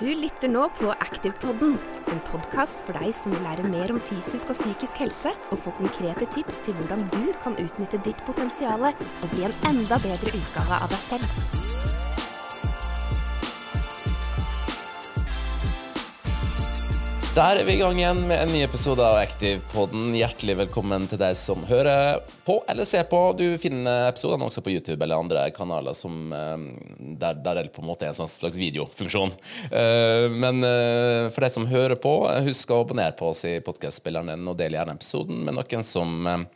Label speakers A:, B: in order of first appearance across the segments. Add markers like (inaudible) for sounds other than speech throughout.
A: Du lytter nå på Activepodden, en podkast for deg som vil lære mer om fysisk og psykisk helse, og få konkrete tips til hvordan du kan utnytte ditt potensial og bli en enda bedre utgave av deg selv.
B: Der er vi i gang igjen med en ny episode av Active-podden. Hjertelig velkommen til deg som hører på eller ser på. Du finner episodene også på YouTube eller andre kanaler som, eh, der, der det på en måte er en sånn slags videofunksjon. Eh, men eh, for deg som hører på, husk å abonnere på oss i podkastspilleren og del gjerne episoden med noen som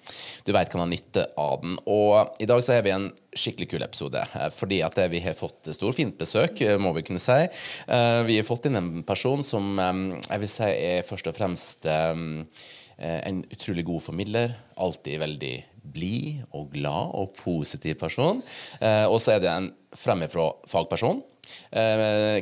B: du vet kan ha nytte av den. Og i dag så har vi en skikkelig kul episode. Eh, fordi at vi har fått storfint besøk, eh, må vi kunne si. Eh, vi har fått inn en person som jeg vil si er først og fremst en utrolig god formidler. Alltid veldig blid og glad og positiv person. Og så er det en fremifrå fagperson.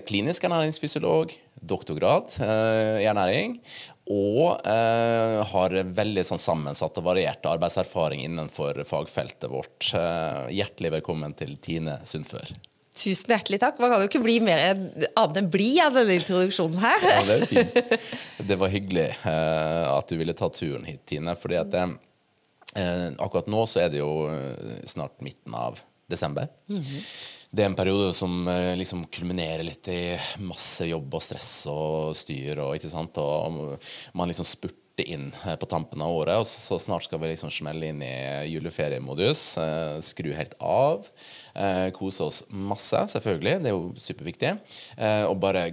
B: Klinisk ernæringsfysiolog, doktorgrad i ernæring og eh, har veldig sånn sammensatt og variert arbeidserfaring innenfor fagfeltet vårt. Eh, hjertelig velkommen til Tine Sundfør.
C: Tusen hjertelig takk. Man kan jo ikke bli mer annet enn blid av denne introduksjonen her.
B: Ja, det er fint. Det var hyggelig eh, at du ville ta turen hit, Tine. fordi at eh, eh, akkurat nå så er det jo eh, snart midten av desember. Mm -hmm det er en periode som eh, liksom kulminerer litt i masse jobb og stress og styr. Og, ikke sant? og man liksom spurter inn eh, på tampen av året, og så, snart skal vi liksom smelle inn i juleferiemodus. Eh, skru helt av. Kose oss masse, selvfølgelig. Det er jo superviktig. Og bare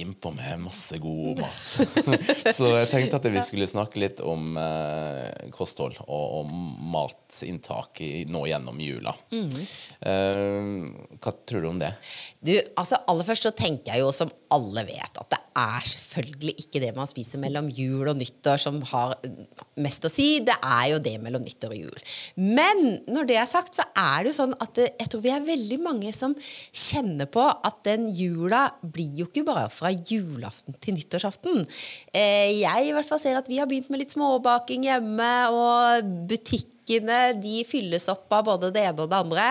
B: innpå med masse god mat. (laughs) så jeg tenkte at vi skulle snakke litt om eh, kosthold og, og matinntak i, nå gjennom jula. Mm. Eh, hva tror du om det?
C: Du, altså Aller først så tenker jeg jo, som alle vet, at det er selvfølgelig ikke det man spiser mellom jul og nyttår som har mest å si. Det er jo det mellom nyttår og jul. Men når det er sagt, så er det jo sånn at det, jeg tror vi er veldig mange som kjenner på at den jula blir jo ikke bare fra julaften til nyttårsaften. Eh, jeg i hvert fall ser at vi har begynt med litt småbaking hjemme, og butikkene de fylles opp av både det ene og det andre.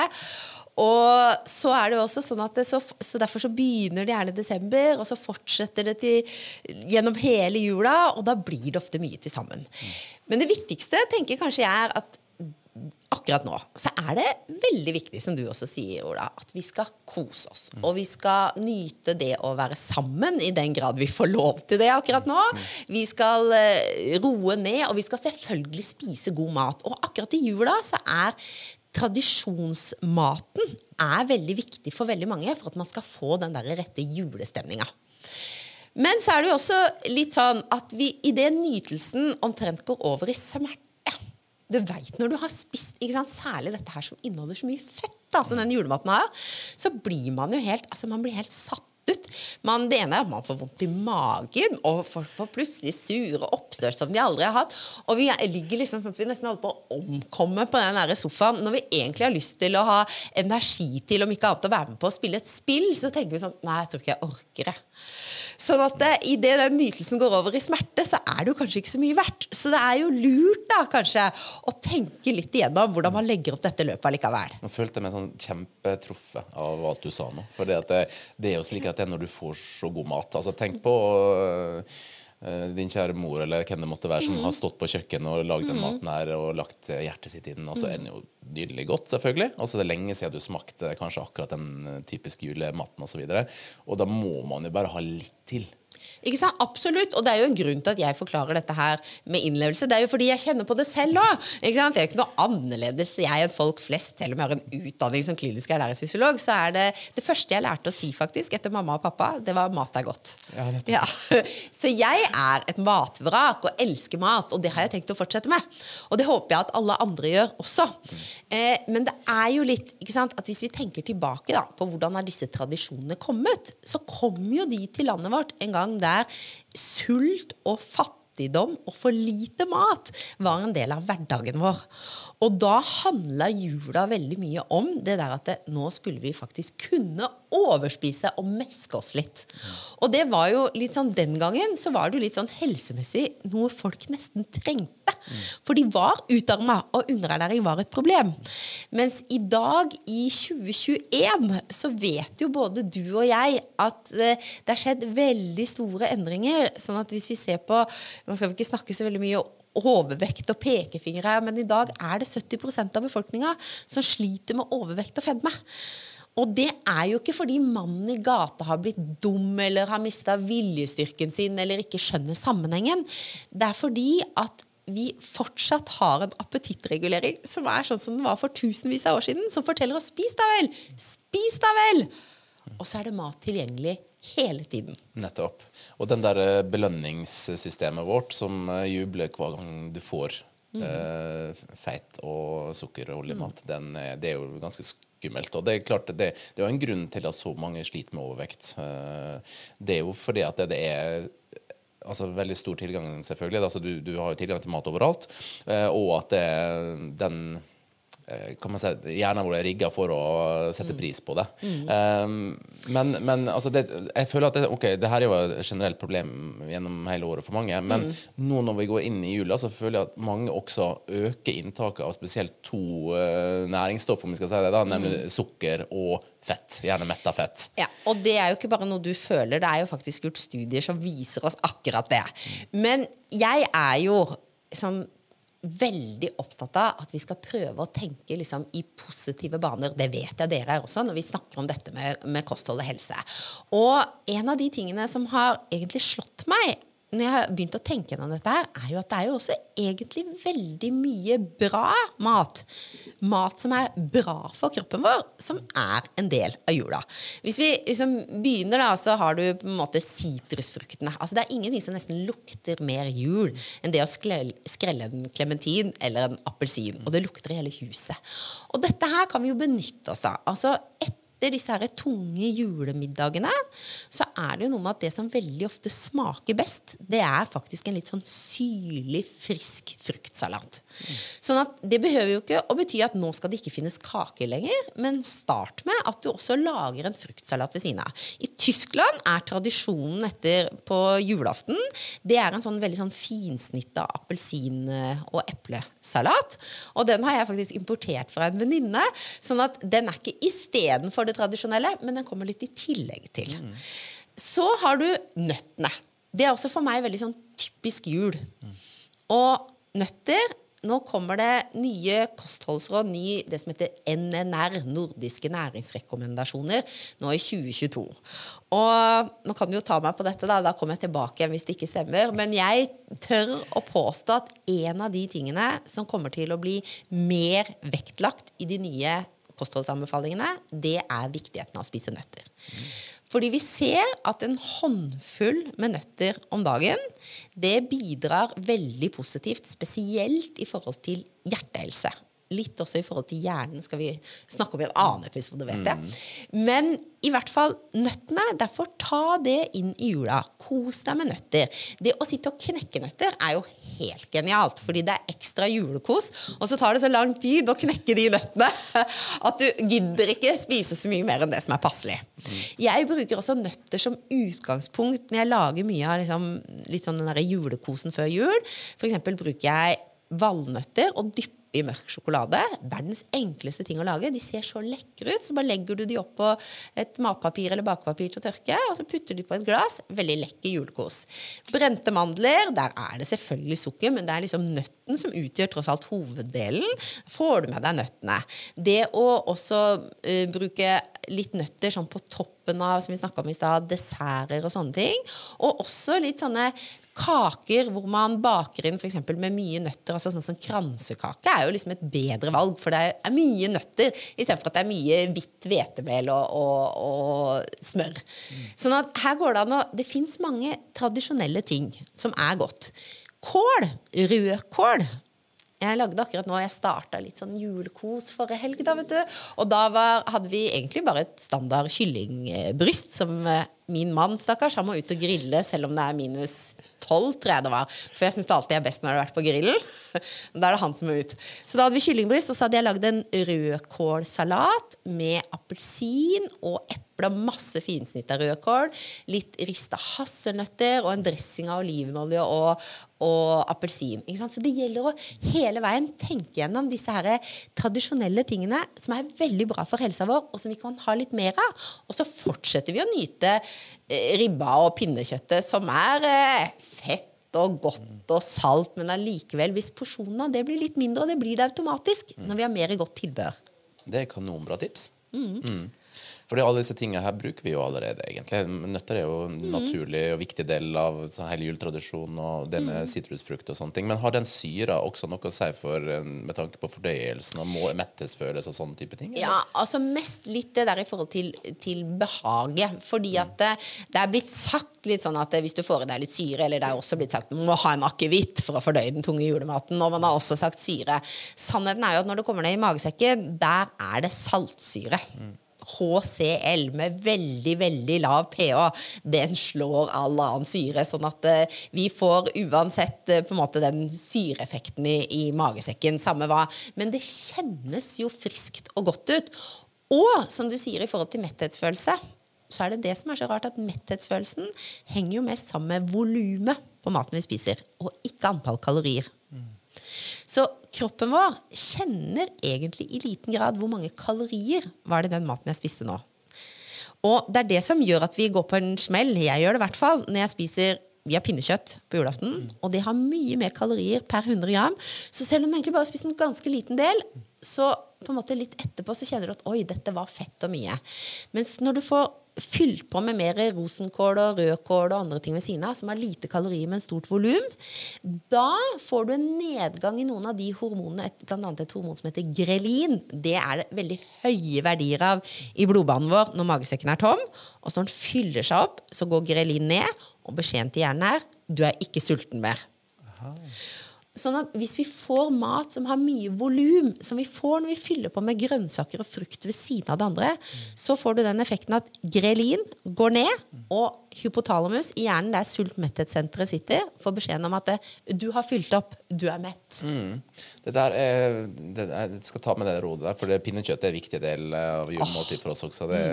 C: Og så er det jo også sånn at så, så, Derfor så begynner det gjerne i desember, og så fortsetter det til, gjennom hele jula, og da blir det ofte mye til sammen. Men det viktigste tenker kanskje jeg er at akkurat nå så er det veldig viktig, som du også sier, Ola, at vi skal kose oss. Og vi skal nyte det å være sammen, i den grad vi får lov til det akkurat nå. Vi skal uh, roe ned, og vi skal selvfølgelig spise god mat. Og akkurat i jula så er tradisjonsmaten er veldig viktig for veldig mange for at man skal få den der rette julestemninga. Men så er det jo også litt sånn at vi idet nytelsen omtrent går over i smerte Du veit når du har spist særlig dette her som inneholder så mye fett, da, den julematen har, så blir man jo helt, altså man blir helt satt ut. Man, det ene er at man får vondt i magen, og folk får plutselig sure oppstøt som de aldri har hatt. Og vi ligger liksom sånn at vi nesten holder på å omkomme på den der sofaen. Når vi egentlig har lyst til å ha energi til, om ikke annet, å være med på å spille et spill, så tenker vi sånn Nei, jeg tror ikke jeg orker det. Sånn at idet den nytelsen går over i smerte, så er det jo kanskje ikke så mye verdt. Så det er jo lurt da, kanskje å tenke litt igjennom hvordan man legger opp dette løpet allikevel.
B: Nå følte jeg meg sånn kjempetruffet av alt du sa nå. For det, det, er jo slik at det er når du får så god mat. Altså Tenk på uh, din kjære mor eller hvem det måtte være som mm. har stått på kjøkkenet og lagd den mm. maten her og lagt hjertet sitt i den, og så er den jo nydelig godt, selvfølgelig. Og så er det lenge siden du smakte kanskje akkurat den eh, typiske julematen osv. Og, så og da må man jo bare ha litt til.
C: Ikke sant? Absolutt. Og det er jo en grunn til at jeg forklarer dette her med innlevelse. Det er jo fordi jeg kjenner på det selv òg. Jeg er ikke noe annerledes jeg enn folk flest, selv om jeg har en utdanning som klinisk ernæringsfysiolog. Så er det det første jeg lærte å si faktisk etter mamma og pappa, det var 'mat er godt'. Ja, ja. (laughs) Så jeg er et matvrak og elsker mat, og det har jeg tenkt å fortsette med. Og det håper jeg at alle andre gjør også. Eh, men det er jo litt ikke sant, at hvis vi tenker tilbake da, på hvordan har disse tradisjonene kommet, så kom jo de til landet vårt en gang der sult og fattigdom og for lite mat var en del av hverdagen vår. Og da handla jula veldig mye om det der at det, nå skulle vi faktisk kunne overspise og meske oss litt. Og det var jo litt sånn den gangen så var det jo litt sånn helsemessig noe folk nesten trengte. For de var utarma, og underernæring var et problem. Mens i dag, i 2021, så vet jo både du og jeg at eh, det har skjedd veldig store endringer. Sånn at hvis vi ser på Nå skal vi ikke snakke så veldig mye overvekt og pekefingre her, men i dag er det 70% av befolkninga som sliter med overvekt og fedme. Og det er jo ikke fordi mannen i gata har blitt dum eller har mista viljestyrken sin eller ikke skjønner sammenhengen. Det er fordi at vi fortsatt har en appetittregulering som er sånn som den var for tusenvis av år siden, som forteller oss 'spis da vel', spis da vel! Og så er det mat tilgjengelig hele tiden.
B: Nettopp. Og den der eh, belønningssystemet vårt som eh, jubler hver gang du får mm. eh, feit og sukkerholdig mat, mm. det er jo ganske skummelt. Og det er klart, det, det er jo en grunn til at så mange sliter med overvekt. Det er jo fordi at det, det er altså veldig stor tilgang, selvfølgelig. Altså, du, du, har jo tilgang til mat overalt. Og at det, den si, Hjernen vår er rigga for å sette mm. pris på det. Mm. Um, men, men altså det, jeg føler at det, okay, det her er jo et generelt problem gjennom hele året for mange. Men mm. nå når vi går inn i jula, så føler jeg at mange også øker inntaket av spesielt to uh, næringsstoff, om vi skal si det, da, nemlig mm. sukker og fett. Gjerne metta fett.
C: Ja, Og det er jo ikke bare noe du føler, det er jo faktisk gjort studier som viser oss akkurat det. Men jeg er jo sånn veldig opptatt av at vi skal prøve å tenke liksom, i positive baner. Det vet jeg dere er også, når vi snakker om dette med, med kosthold og helse. Og en av de tingene som har egentlig slått meg når jeg har begynt å tenke gjennom dette, her, er jo at det er jo også egentlig veldig mye bra mat. Mat som er bra for kroppen vår, som er en del av jula. Hvis vi liksom begynner, da, så har du på en måte sitrusfruktene. Altså, det er ingenting som nesten lukter mer jul enn det å skrelle en klementin eller en appelsin. Og det lukter i hele huset. Og dette her kan vi jo benytte oss av. Altså, et etter disse her tunge julemiddagene, så er det jo noe med at det som veldig ofte smaker best, det er faktisk en litt sånn syrlig, frisk fruktsalat. Mm. Sånn at det behøver jo ikke å bety at nå skal det ikke finnes kaker lenger, men start med at du også lager en fruktsalat ved siden av. I Tyskland er tradisjonen etter på julaften det er en sånn veldig sånn finsnitta appelsin- og eplesalat. Og den har jeg faktisk importert fra en venninne. Sånn at den er ikke istedenfor det tradisjonelle, men den kommer litt i tillegg til. Mm. Så har du nøttene. Det er også for meg veldig sånn typisk jul. Mm. Og nøtter nå kommer det nye kostholdsråd, ny, det som heter NNR, nordiske næringsrekommendasjoner, nå i 2022. Og nå kan du jo ta meg på dette, da, da kommer jeg tilbake igjen hvis det ikke stemmer. Men jeg tør å påstå at en av de tingene som kommer til å bli mer vektlagt i de nye kostholdsanbefalingene, det er viktigheten av å spise nøtter. Fordi vi ser at en håndfull med nøtter om dagen, det bidrar veldig positivt, spesielt i forhold til hjertehelse. Litt også i forhold til hjernen skal vi snakke om i en annen episode, vet jeg. Mm. Men i hvert fall nøttene. Derfor ta det inn i jula. Kos deg med nøtter. Det å sitte og knekke nøtter er jo helt genialt, fordi det er ekstra julekos. Og så tar det så lang tid å knekke de nøttene (laughs) at du gidder ikke spise så mye mer enn det som er passelig. Mm. Jeg bruker også nøtter som utgangspunkt når jeg lager mye av liksom, litt sånn den der julekosen før jul. For eksempel bruker jeg valnøtter og dypper i mørk sjokolade. Verdens enkleste ting å lage. De ser så lekre ut. Så bare legger du de opp på et matpapir eller bakepapir til å tørke, og så putter du på et glass. Veldig lekker julekos. Brente mandler, der er det selvfølgelig sukker, men det er liksom nøtten som utgjør tross alt hoveddelen. Får du med deg nøttene. Det å også uh, bruke litt nøtter sånn på toppen av som vi om i sted, desserter og sånne ting. Og også litt sånne kaker hvor man baker inn f.eks. med mye nøtter. altså sånn som Kransekake er jo liksom et bedre valg, for det er mye nøtter istedenfor at det er mye hvitt hvetemel og, og, og, smør. Mm. Sånn at her går det an å Det fins mange tradisjonelle ting som er godt. Kål, rødkål, jeg lagde akkurat nå, jeg starta litt sånn julekos forrige helg. da, vet du. Og da var, hadde vi egentlig bare et standard kyllingbryst som eh, min mann, stakkars, han må ut og grille selv om det er minus 12, tror jeg det var. For jeg syns det alltid er best når det har vært på grillen. (laughs) Da er det han som må ut. Så da hadde vi kyllingbryst, og så hadde jeg lagd en rødkålsalat med appelsin og eple og masse finsnitt av rødkål. Litt rista hasselnøtter og en dressing av olivenolje og, og appelsin. Så det gjelder å hele veien tenke gjennom disse her tradisjonelle tingene som er veldig bra for helsa vår, og som vi kan ha litt mer av. Og så fortsetter vi å nyte ribba og pinnekjøttet, som er eh, fett og godt og salt, men allikevel, hvis porsjonen av det blir litt mindre, og det blir det automatisk når vi har mer godt tilbør.
B: Det er kanonbra tips. Mm. Fordi alle disse tingene her bruker vi jo allerede, egentlig. Nøtter er jo en naturlig og viktig del av sånn hele juletradisjonen og det med sitrusfrukt og sånne ting. Men har den syra også noe å si for, eh, med tanke på fordøyelsen og må mettesfølelse og sånne type ting? eller?
C: Ja, altså mest litt det der i forhold til, til behaget. Fordi at det, det er blitt sagt litt sånn at hvis du får i deg litt syre, eller det er også blitt sagt du må ha en akevitt for å fordøye den tunge julematen, og man har også sagt syre. Sannheten er jo at når det kommer ned i magesekken, der er det saltsyre. HCl med veldig, veldig lav pH, den slår all annen syre. Sånn at eh, vi får uansett eh, på en måte den syreeffekten i, i magesekken, samme hva. Men det kjennes jo friskt og godt ut. Og som du sier i forhold til metthetsfølelse, så er det det som er så rart at metthetsfølelsen henger jo mest sammen med volumet på maten vi spiser, og ikke antall kalorier. Så kroppen vår kjenner egentlig i liten grad hvor mange kalorier var det den maten jeg spiste nå. Og det er det som gjør at vi går på en smell. Jeg gjør det i hvert fall når jeg spiser vi har pinnekjøtt på julaften, og det har mye mer kalorier per 100 gram. Så selv om du egentlig bare har spist en ganske liten del, så på en måte litt etterpå så kjenner du at oi, dette var fett og mye. Mens når du får fylt på med mer rosenkål og rødkål og andre ting ved siden av, som har lite kalorier, men stort volum, da får du en nedgang i noen av de hormonene, bl.a. et hormon som heter grelin. Det er det veldig høye verdier av i blodbanen vår når magesekken er tom. Og så når den fyller seg opp, så går grelin ned, og beskjeden til hjernen er du er ikke sulten mer. Sånn at hvis vi får mat som har mye volum, som vi får når vi fyller på med grønnsaker og frukt ved siden av det andre, så får du den effekten at grelin går ned, og hypotalamus i hjernen der sult-metthetssenteret sitter, får beskjeden om at eh, du har fylt opp, du er mett.
B: Det der er, det du skal ta med det rådet der, for det, pinnekjøtt er en viktig del av julemåltidet for oss også. Det,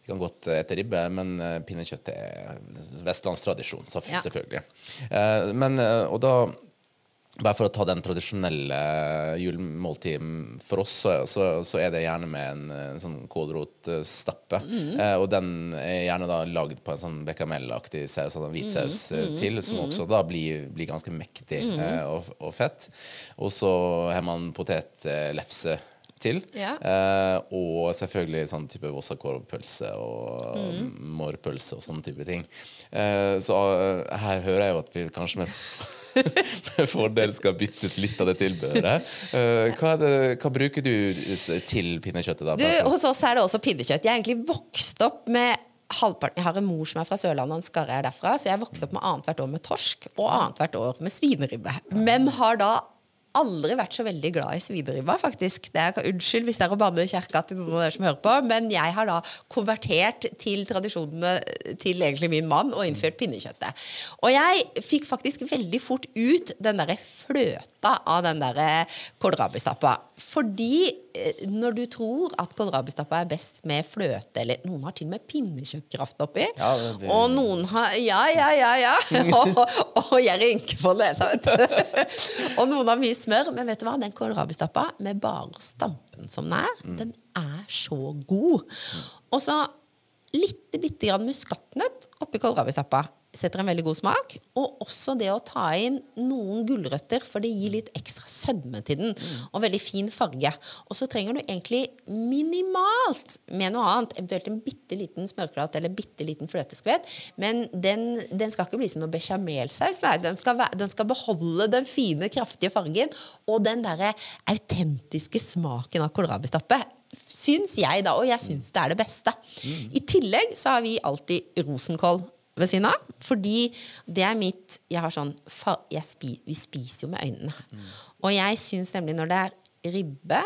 B: Vi kan godt ete ribbe, men eh, pinnekjøtt er vestlandstradisjon, selvfølgelig.
C: Ja.
B: Eh, Men, og da bare for å ta den tradisjonelle julemåltiden for oss, så, så, så er det gjerne med en, en sånn kålrotstappe. Eh, og den er gjerne da lagd på en sånn bechamel-aktig saus, sånn hvit saus eh, til, som også da blir, blir ganske mektig eh, og, og fett. Og så har man potetlefse til.
C: Ja.
B: Eh, og selvfølgelig sånn type vossakorvpølse og mårpølse og sånne type ting. Eh, så eh, her hører jeg jo at vi kanskje med med fordel skal bytte ut litt av det tilbehøret. Eh, hva, det, hva bruker du til pinnekjøttet? da?
C: Du, hos oss er det også pinnekjøtt. Jeg er egentlig vokst opp med halvparten Jeg har en mor som er fra Sørlandet, og en skarre er derfra. Så jeg er vokst opp med annethvert år med torsk og annethvert år med svineribbe. Men har da aldri vært så veldig glad i svineribba, faktisk. Er, unnskyld hvis det er å banne kjerka til noen av dere som hører på, men jeg har da konvertert til tradisjonene til egentlig min mann og innført pinnekjøttet. Og jeg fikk faktisk veldig fort ut den derre fløta av den der kålrabistappa. Fordi eh, når du tror at kålrabistappa er best med fløte, eller noen har til og med pinnekjøttkraft oppi,
B: Ja, det- det-
C: og noen har Ja, ja, ja, ja. (laughs) og, og jeg rynker på nesa, vet du. og noen har mye smør. Men vet du hva? Den kålrabistappa med bare å stampe den som den er, den er så god. Og så litt bitte grann muskatnøtt oppi kålrabistappa. Setter en veldig god smak. Og også det å ta inn noen gulrøtter, for det gir litt ekstra sødme til den. Og veldig fin farge. Og så trenger du egentlig minimalt med noe annet. Eventuelt en bitte liten smørklatt eller bitte liten fløteskvett. Men den, den skal ikke bli som noe bechamelsaus. Den den skal beholde den fine, kraftige fargen og den derre autentiske smaken av kålrabistappe. Syns jeg, da. Og jeg syns det er det beste. I tillegg så har vi alltid rosenkål ved siden av. Fordi det er mitt Jeg har sånn spi, Vi spiser jo med øynene. Og jeg syns nemlig når det er ribbe,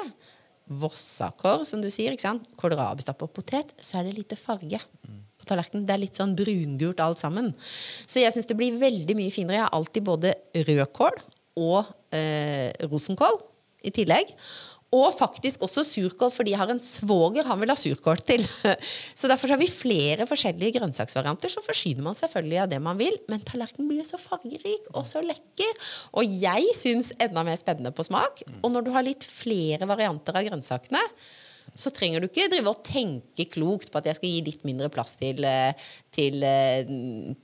C: vossakår, som du sier, ikke sant? kålrabistappe og potet, så er det lite farge på på tallerkenen. Det er litt sånn brungult alt sammen. Så jeg syns det blir veldig mye finere. Jeg har alltid både rødkål og eh, rosenkål i tillegg. Og faktisk også surkål, fordi jeg har en svoger han vil ha surkål til. (laughs) Så derfor har vi flere forskjellige grønnsaksvarianter. Så forsyner man selvfølgelig av det man vil, men tallerkenen blir så fargerik og så lekker. Og jeg syns enda mer spennende på smak. Og når du har litt flere varianter av grønnsakene, så trenger du ikke drive og tenke klokt på at jeg skal gi litt mindre plass til, eh, til eh,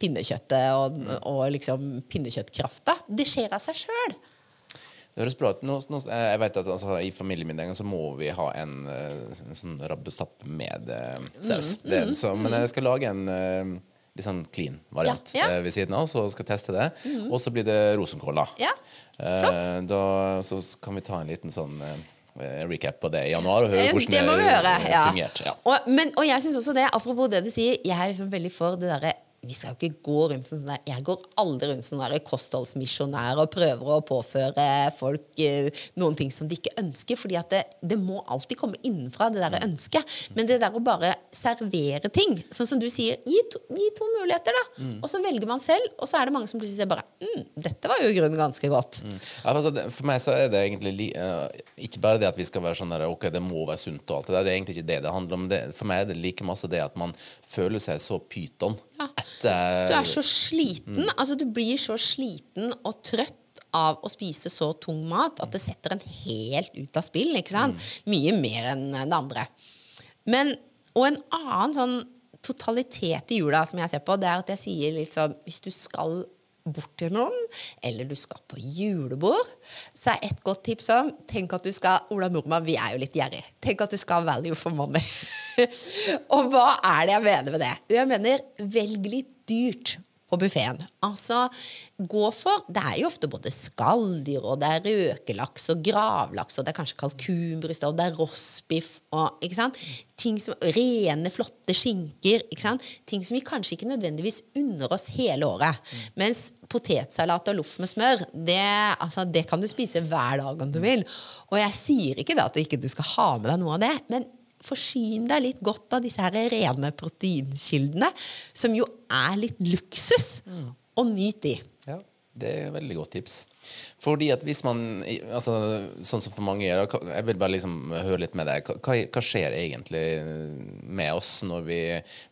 C: pinnekjøttet og, og liksom pinnekjøttkrafta. Det skjer av seg sjøl.
B: Det høres bra ut. Nå, nå, jeg vet at altså, I familiemiddagen så må vi ha en, eh, en sånn rabbestapp med uh, saus.
C: Mm,
B: Det, så, men jeg skal lage en litt sånn clean variant
C: Ja, ja.
B: ved siden av, så skal jeg teste det. Og så blir det rosenkål, da.
C: Ja,
B: Eh, da. Så kan vi ta en liten sånn recap på det i januar og høre
C: Eh,
B: hvordan
C: det. Ja.
B: fungerte. Ja.
C: Og, men, og jeg synes også det, apropos det du sier, jeg er liksom veldig for det derre vi skal jo ikke gå rundt som sånn der Jeg går aldri rundt som sånn kostholdsmisjonær og prøver å påføre folk eh, noen ting som de ikke ønsker. fordi at det, det må alltid komme innenfra, det der ønsket. Men det der å bare servere ting, sånn som du sier, gi to, gi to muligheter, da. Og så velger man selv, og så er det mange som plutselig ser bare mm, dette var jo i grunnen ganske godt.
B: Ja, altså, for meg så er det egentlig li, eh, ikke bare det at vi skal være sånn der, ok, det må være sunt og alt det der. Det er egentlig ikke det det handler om. Det, for meg er det like masse det at man føler seg så pyton
C: Ja.
B: etter
C: Du er så sliten. Altså, du blir så sliten og trøtt av å spise så tung mat at det setter en helt ut av spill. ikke sant? Mye mer enn det andre. Men, og en annen sånn totalitet i jula som jeg ser på, det er at jeg sier litt sånn Hvis du skal bort til noen, eller du skal på julebord, så er et godt tips sånn Tenk at du skal Ola Nordmann, vi er jo litt gjerrig. Tenk at du skal ha value for money. (laughs) (laughs) og hva er det jeg mener med det? Jeg mener velg litt dyrt på buffeen. Altså, gå for Det er jo ofte både skalldyr, og det er røkelaks og gravlaks, og det er kanskje kalkunbryst, og det er rossbiff og ikke sant? Ting som, Rene, flotte skinker. ikke sant? Ting som vi kanskje ikke nødvendigvis unner oss hele året. Mens potetsalat og loff med smør, det, altså, det kan du spise hver dag om du vil. Og jeg sier ikke det at ikke skal ha med deg noe av det, men forsyn deg litt godt av disse her rene proteinkildene, som jo er litt luksus. Og nyt de.
B: Ja, det er et veldig godt tips. Fordi at hvis man altså, Sånn som for mange gjør Jeg vil bare liksom høre litt med deg. Hva, hva skjer egentlig med oss når vi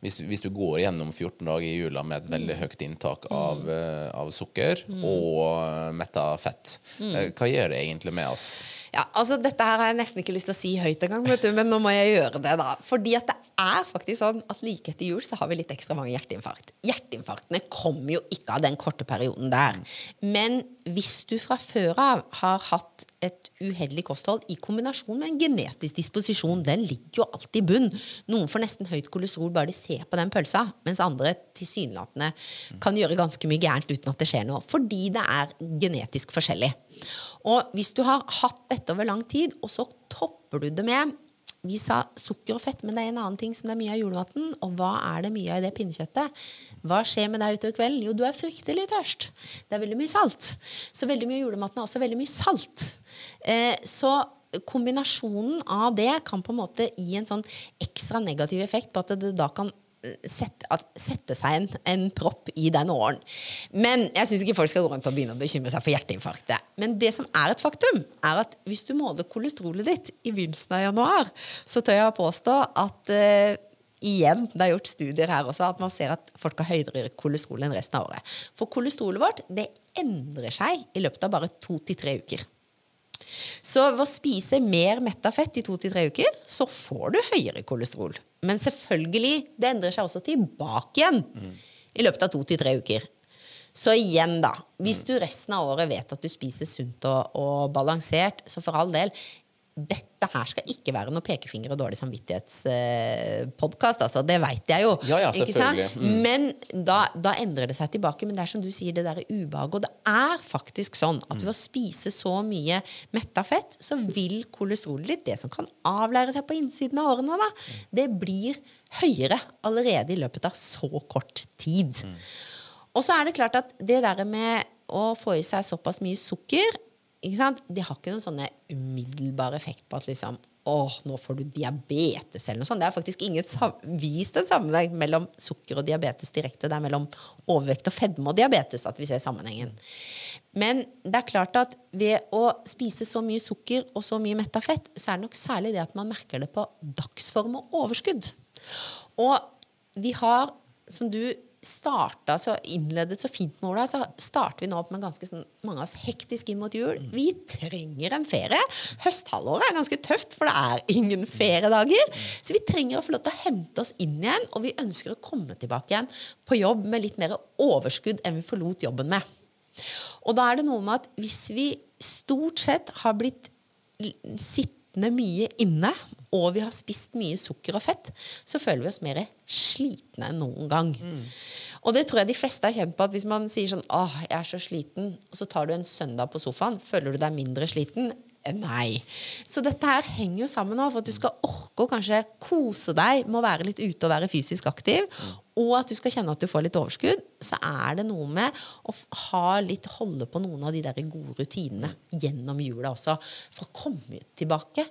B: hvis, hvis du går gjennom 14 dager i jula med et veldig høyt inntak av, eh, av sukker og metta fett? Eh, Hva gjør det egentlig med oss?
C: Ja, altså Dette her har jeg nesten ikke lyst til å si høyt engang, men nå må jeg gjøre det. da. Fordi at det er faktisk sånn at like etter jul så har vi litt ekstra mange hjerteinfarkt. Hjerteinfarktene kommer jo ikke av den korte perioden der. Men hvis du fra før av har hatt et uheldig kosthold i kombinasjon med en genetisk disposisjon, den ligger jo alltid i bunn. Noen får nesten høyt kolesterol bare de ser på den pølsa, mens andre tilsynelatende kan gjøre ganske mye gærent uten at det skjer noe. Fordi det er genetisk forskjellig. Og hvis du har hatt dette over lang tid, og så topper du det med vi sa sukker og fett, men det er en annen ting som det er mye av i julematen. Og hva er det mye av i det pinnekjøttet? Hva skjer med deg utover kvelden? Jo, du er fryktelig tørst. Det er veldig mye salt. Så veldig mye av julematen er også veldig mye salt. Eh, så kombinasjonen av det kan på en måte gi en sånn ekstra negativ effekt på at det da kan Sette, sette seg en, en propp i den åren. Men jeg syns ikke folk skal gå rundt og begynne å bekymre seg for hjerteinfarktet. Men det som er et faktum, er at hvis du måler kolesterolet ditt i begynnelsen av januar, så tør jeg å påstå at eh, igjen, det er gjort studier her også, at man ser at folk har høyere kolesterol enn resten av året. For kolesterolet vårt det endrer seg i løpet av bare to til tre uker. Så ved å spise mer metta fett i to til tre uker, så får du høyere kolesterol. Men selvfølgelig, det endrer seg også tilbake igjen i løpet av to til tre uker. Så igjen, da. Hvis du resten av året vet at du spiser sunt og, og balansert, så for all del dette her skal ikke være noe pekefinger og dårlig samvittighetspodkast. altså, det veit jeg jo.
B: Ja, ja,
C: ikke sant?
B: Mm.
C: Men da, da endrer det seg tilbake. Men det er som du sier, det derre ubehaget. Og det er faktisk sånn at ved å spise så mye metta fett, så vil kolesterolet ditt, det som kan avlære seg på innsiden av årene, da, det blir høyere allerede i løpet av så kort tid. Og så er det klart at det der med å få i seg såpass mye sukker ikke sant? Det har ikke noen sånne umiddelbar effekt på at liksom å, nå får du diabetes eller noe sånt. Det er faktisk ingen vist en sammenheng mellom sukker og diabetes direkte. Det er mellom overvekt og fedme og diabetes at vi ser sammenhengen. Men det er klart at ved å spise så mye sukker og så mye metta fett, så er det nok særlig det at man merker det på dagsform og overskudd. Og vi har, som du starta så innledet så fint med Ola, så starter vi nå opp med ganske sånn, mange av oss hektisk inn mot jul. Vi trenger en ferie. Høsthalvåret er ganske tøft, for det er ingen feriedager. Så vi trenger å få lov til å hente oss inn igjen, og vi ønsker å komme tilbake igjen på jobb med litt mer overskudd enn vi forlot jobben med. Og da er det noe med at hvis vi stort sett har blitt sittende mye inne, og vi har spist mye sukker og fett, så føler vi oss mer slitne enn noen gang. Mm. Og det tror jeg de fleste har kjent på at hvis man sier sånn åh, jeg er så sliten, og så tar du en søndag på sofaen, føler du deg mindre sliten? Nei. Så dette her henger jo sammen nå. For at du skal orke å kanskje kose deg med å være litt ute og være fysisk aktiv, og at du skal kjenne at du får litt overskudd, så er det noe med å ha litt holde på noen av de der gode rutinene gjennom jula også. For å komme tilbake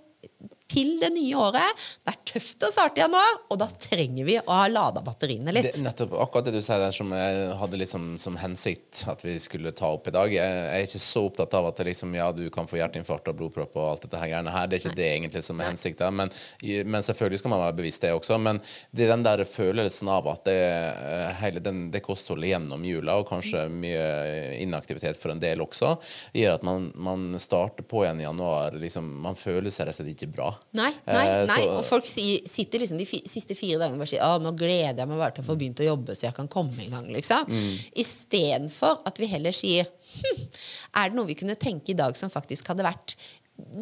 C: til det nye året. Det er tøft å starte i januar, og da trenger vi å ha lada batteriene litt.
B: Det, nettopp akkurat det du sier der som jeg hadde liksom som hensikt at vi skulle ta opp i dag. Jeg, er ikke så opptatt av at liksom, ja, du kan få hjerteinfarkt og blodpropp og alt dette her greiene her. Det er ikke Nei. det egentlig som er hensikta, Men, men, selvfølgelig skal man være bevisst det også. Men det er den der følelsen av at det, hele den, det kostholdet gjennom jula, og kanskje mye inaktivitet for en del også, gjør at man, man starter på igjen i januar. Liksom, man føler seg rett og slett ikke bra.
C: Nei, nei, nei. Så, og folk sitter liksom de siste fire dagene og sier at nå gleder jeg meg bare til å få begynt å jobbe, så jeg kan komme i gang. liksom. Mm. Istedenfor at vi heller sier hm, er det noe vi kunne tenke i dag som faktisk hadde vært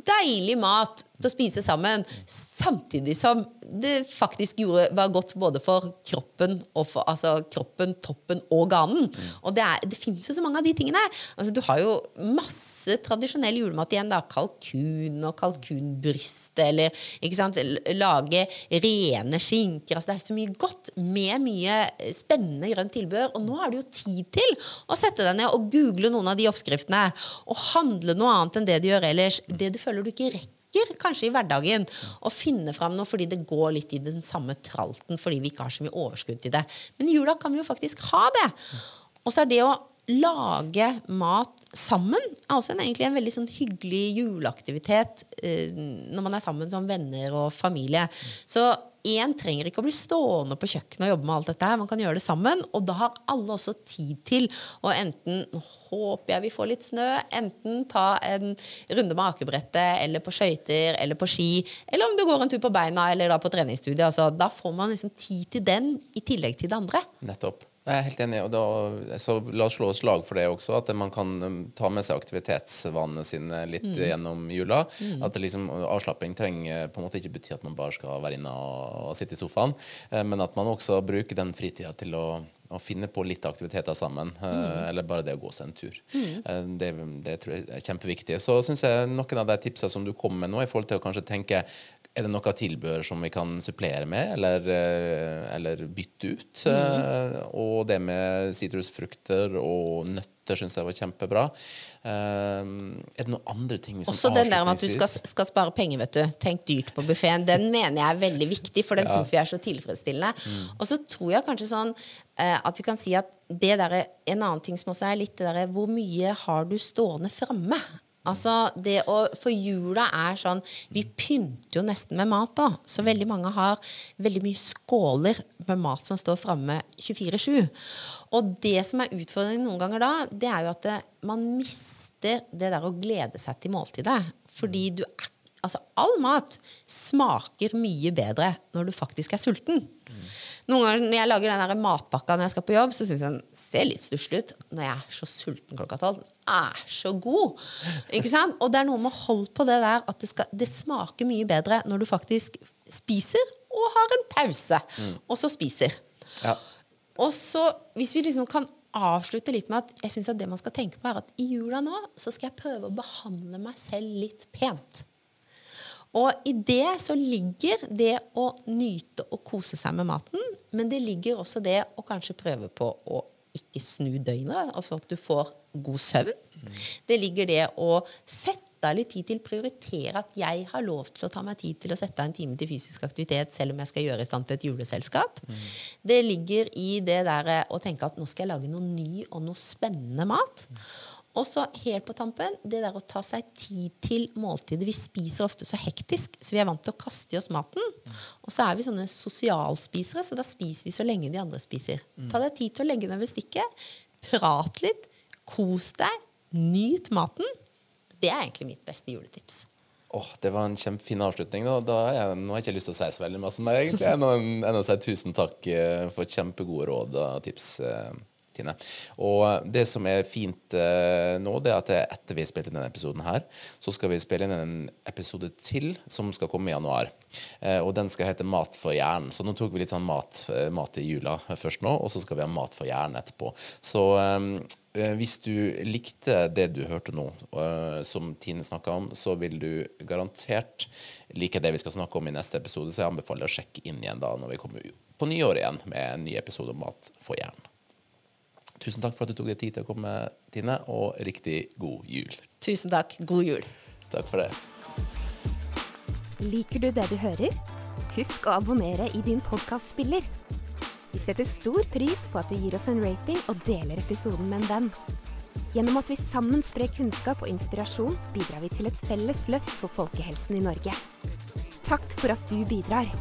C: deilig mat til å spise sammen, samtidig som det faktisk gjorde, var godt både for kroppen, for, altså kroppen, toppen og ganen. Og det, er, det finnes jo så mange av de tingene. Altså, du har jo masse tradisjonell julemat igjen. da, Kalkun og kalkunbryst, eller ikke sant, lage rene skinker. altså Det er så mye godt med mye spennende grønt tilbehør. Og nå har du jo tid til å sette deg ned og google noen av de oppskriftene. Og handle noe annet enn det du gjør ellers. Det du føler du ikke rekker kanskje i hverdagen å finne fram noe fordi det går litt i den samme tralten fordi vi ikke har så mye overskudd til det. Men i jula kan vi jo faktisk ha det. Og så er det å lage mat sammen er også en, egentlig en veldig sånn hyggelig juleaktivitet eh, når man er sammen som venner og familie. Så én trenger ikke å bli stående på kjøkkenet og jobbe med alt dette. her, Man kan gjøre det sammen. Og da har alle også tid til å enten håper jeg vi får litt snø, enten ta en runde med akebrettet eller på skøyter eller på ski, eller om du går en tur på beina eller da på treningsstudiet. Altså, da får man liksom tid til den i tillegg til det andre.
B: Nettopp. Jeg er helt enig. og da, så La oss slå oss lag for det også, at man kan um, ta med seg aktivitetsvanene sine litt mm. gjennom jula. Mm. At liksom, Avslapping trenger på en måte ikke bety at man bare skal være inne og, og sitte i sofaen, eh, men at man også bruker den fritida til å å finne på litt aktiviteter sammen. Eh, mm. Eller bare det å gå seg en tur. Mm. Eh, det, det, tror jeg er kjempeviktig. Så syns jeg noen av de tipsene som du kom med nå, i forhold til å kanskje tenke er det noe tilbehør som vi kan supplere med, eller, eh, eller bytte ut? Mm. Og det med sitrusfrukter og nøtter syns jeg var kjempebra. Um, er det noen andre ting
C: vi Også den der med at du skal, skal, spare penger, vet du. Tenk dyrt på buffeen. Den mener jeg er veldig viktig, for den ja. syns vi er så tilfredsstillende. Mm. Og så tror jeg kanskje sånn at vi kan si at det der, en annen ting som også er litt det derre Hvor mye har du stående framme? Altså, det å, For jula er sånn Vi pynter jo nesten med mat, da. Så veldig mange har veldig mye skåler med mat som står framme 24-7. Og det som er utfordringen noen ganger da, det er jo at det, man mister det der å glede seg til måltidet. Fordi du er Altså, all mat smaker mye bedre når du faktisk er sulten. Noen ganger når jeg lager den matpakka når jeg skal på jobb, så syns jeg den ser litt stusslig ut. Når jeg er så sulten klokka tolv. Den er så god! Ikke sant? Og det er noe med å holde på det der at det, skal, det smaker mye bedre når du faktisk spiser og har en pause, mm. og så spiser. Ja. Og så, hvis vi liksom kan avslutte litt med at jeg synes at det man skal tenke på, er at i jula nå så skal jeg prøve å behandle meg selv litt pent. Og i det så ligger det å nyte og kose seg med maten, men det ligger også det å kanskje prøve på å ikke snu døgnet, altså at du får god søvn. Det ligger det å sette av litt tid til, prioritere at jeg har lov til å ta meg tid til å sette av en time til fysisk aktivitet, selv om jeg skal gjøre i stand til et juleselskap. Det ligger i det der å tenke at nå skal jeg lage noe ny og noe spennende mat. Og så helt på tampen, det der å ta seg tid til måltider. Vi spiser ofte så hektisk, så vi er vant til å kaste i oss maten. Og så er vi sånne sosialspisere, så da spiser vi så lenge de andre spiser. Ta deg tid til å legge ned ved stikket. Prat litt. Kos deg. Nyt maten. Det er egentlig mitt beste juletips.
B: Oh, det var en kjempefin avslutning. Da. Da jeg, nå har jeg ikke lyst til å si så veldig masse mer, egentlig. Jeg å si tusen takk eh, for kjempegode råd og tips. Eh. Og det som er fint eh, nå, det er at etter vi har spilt inn denne episoden her, så skal vi spille inn en episode til som skal komme i januar. Eh, og den skal hete Mat for hjernen. Så nå tok vi litt sånn mat, eh, mat i jula først nå, og så skal vi ha Mat for hjernen etterpå. Så hvis du likte det du hørte nå, som Tine snakka om, så vil du garantert like det vi skal snakke om i neste episode, så jeg anbefaler å sjekke inn igjen da når vi kommer på nyåret igjen med en ny episode om mat for hjernen. Tusen takk for at du tok deg tid til å komme, Tine, og riktig god jul.
C: Tusen takk. God jul.
B: Takk for det.
A: Liker du det du hører? Husk å abonnere i din podkastspiller. Vi setter stor pris på at du gir oss en rating og deler episoden med en venn. Gjennom at vi sammen sprer kunnskap og inspirasjon, bidrar vi til et felles løft for folkehelsen i Norge. Takk for at du bidrar.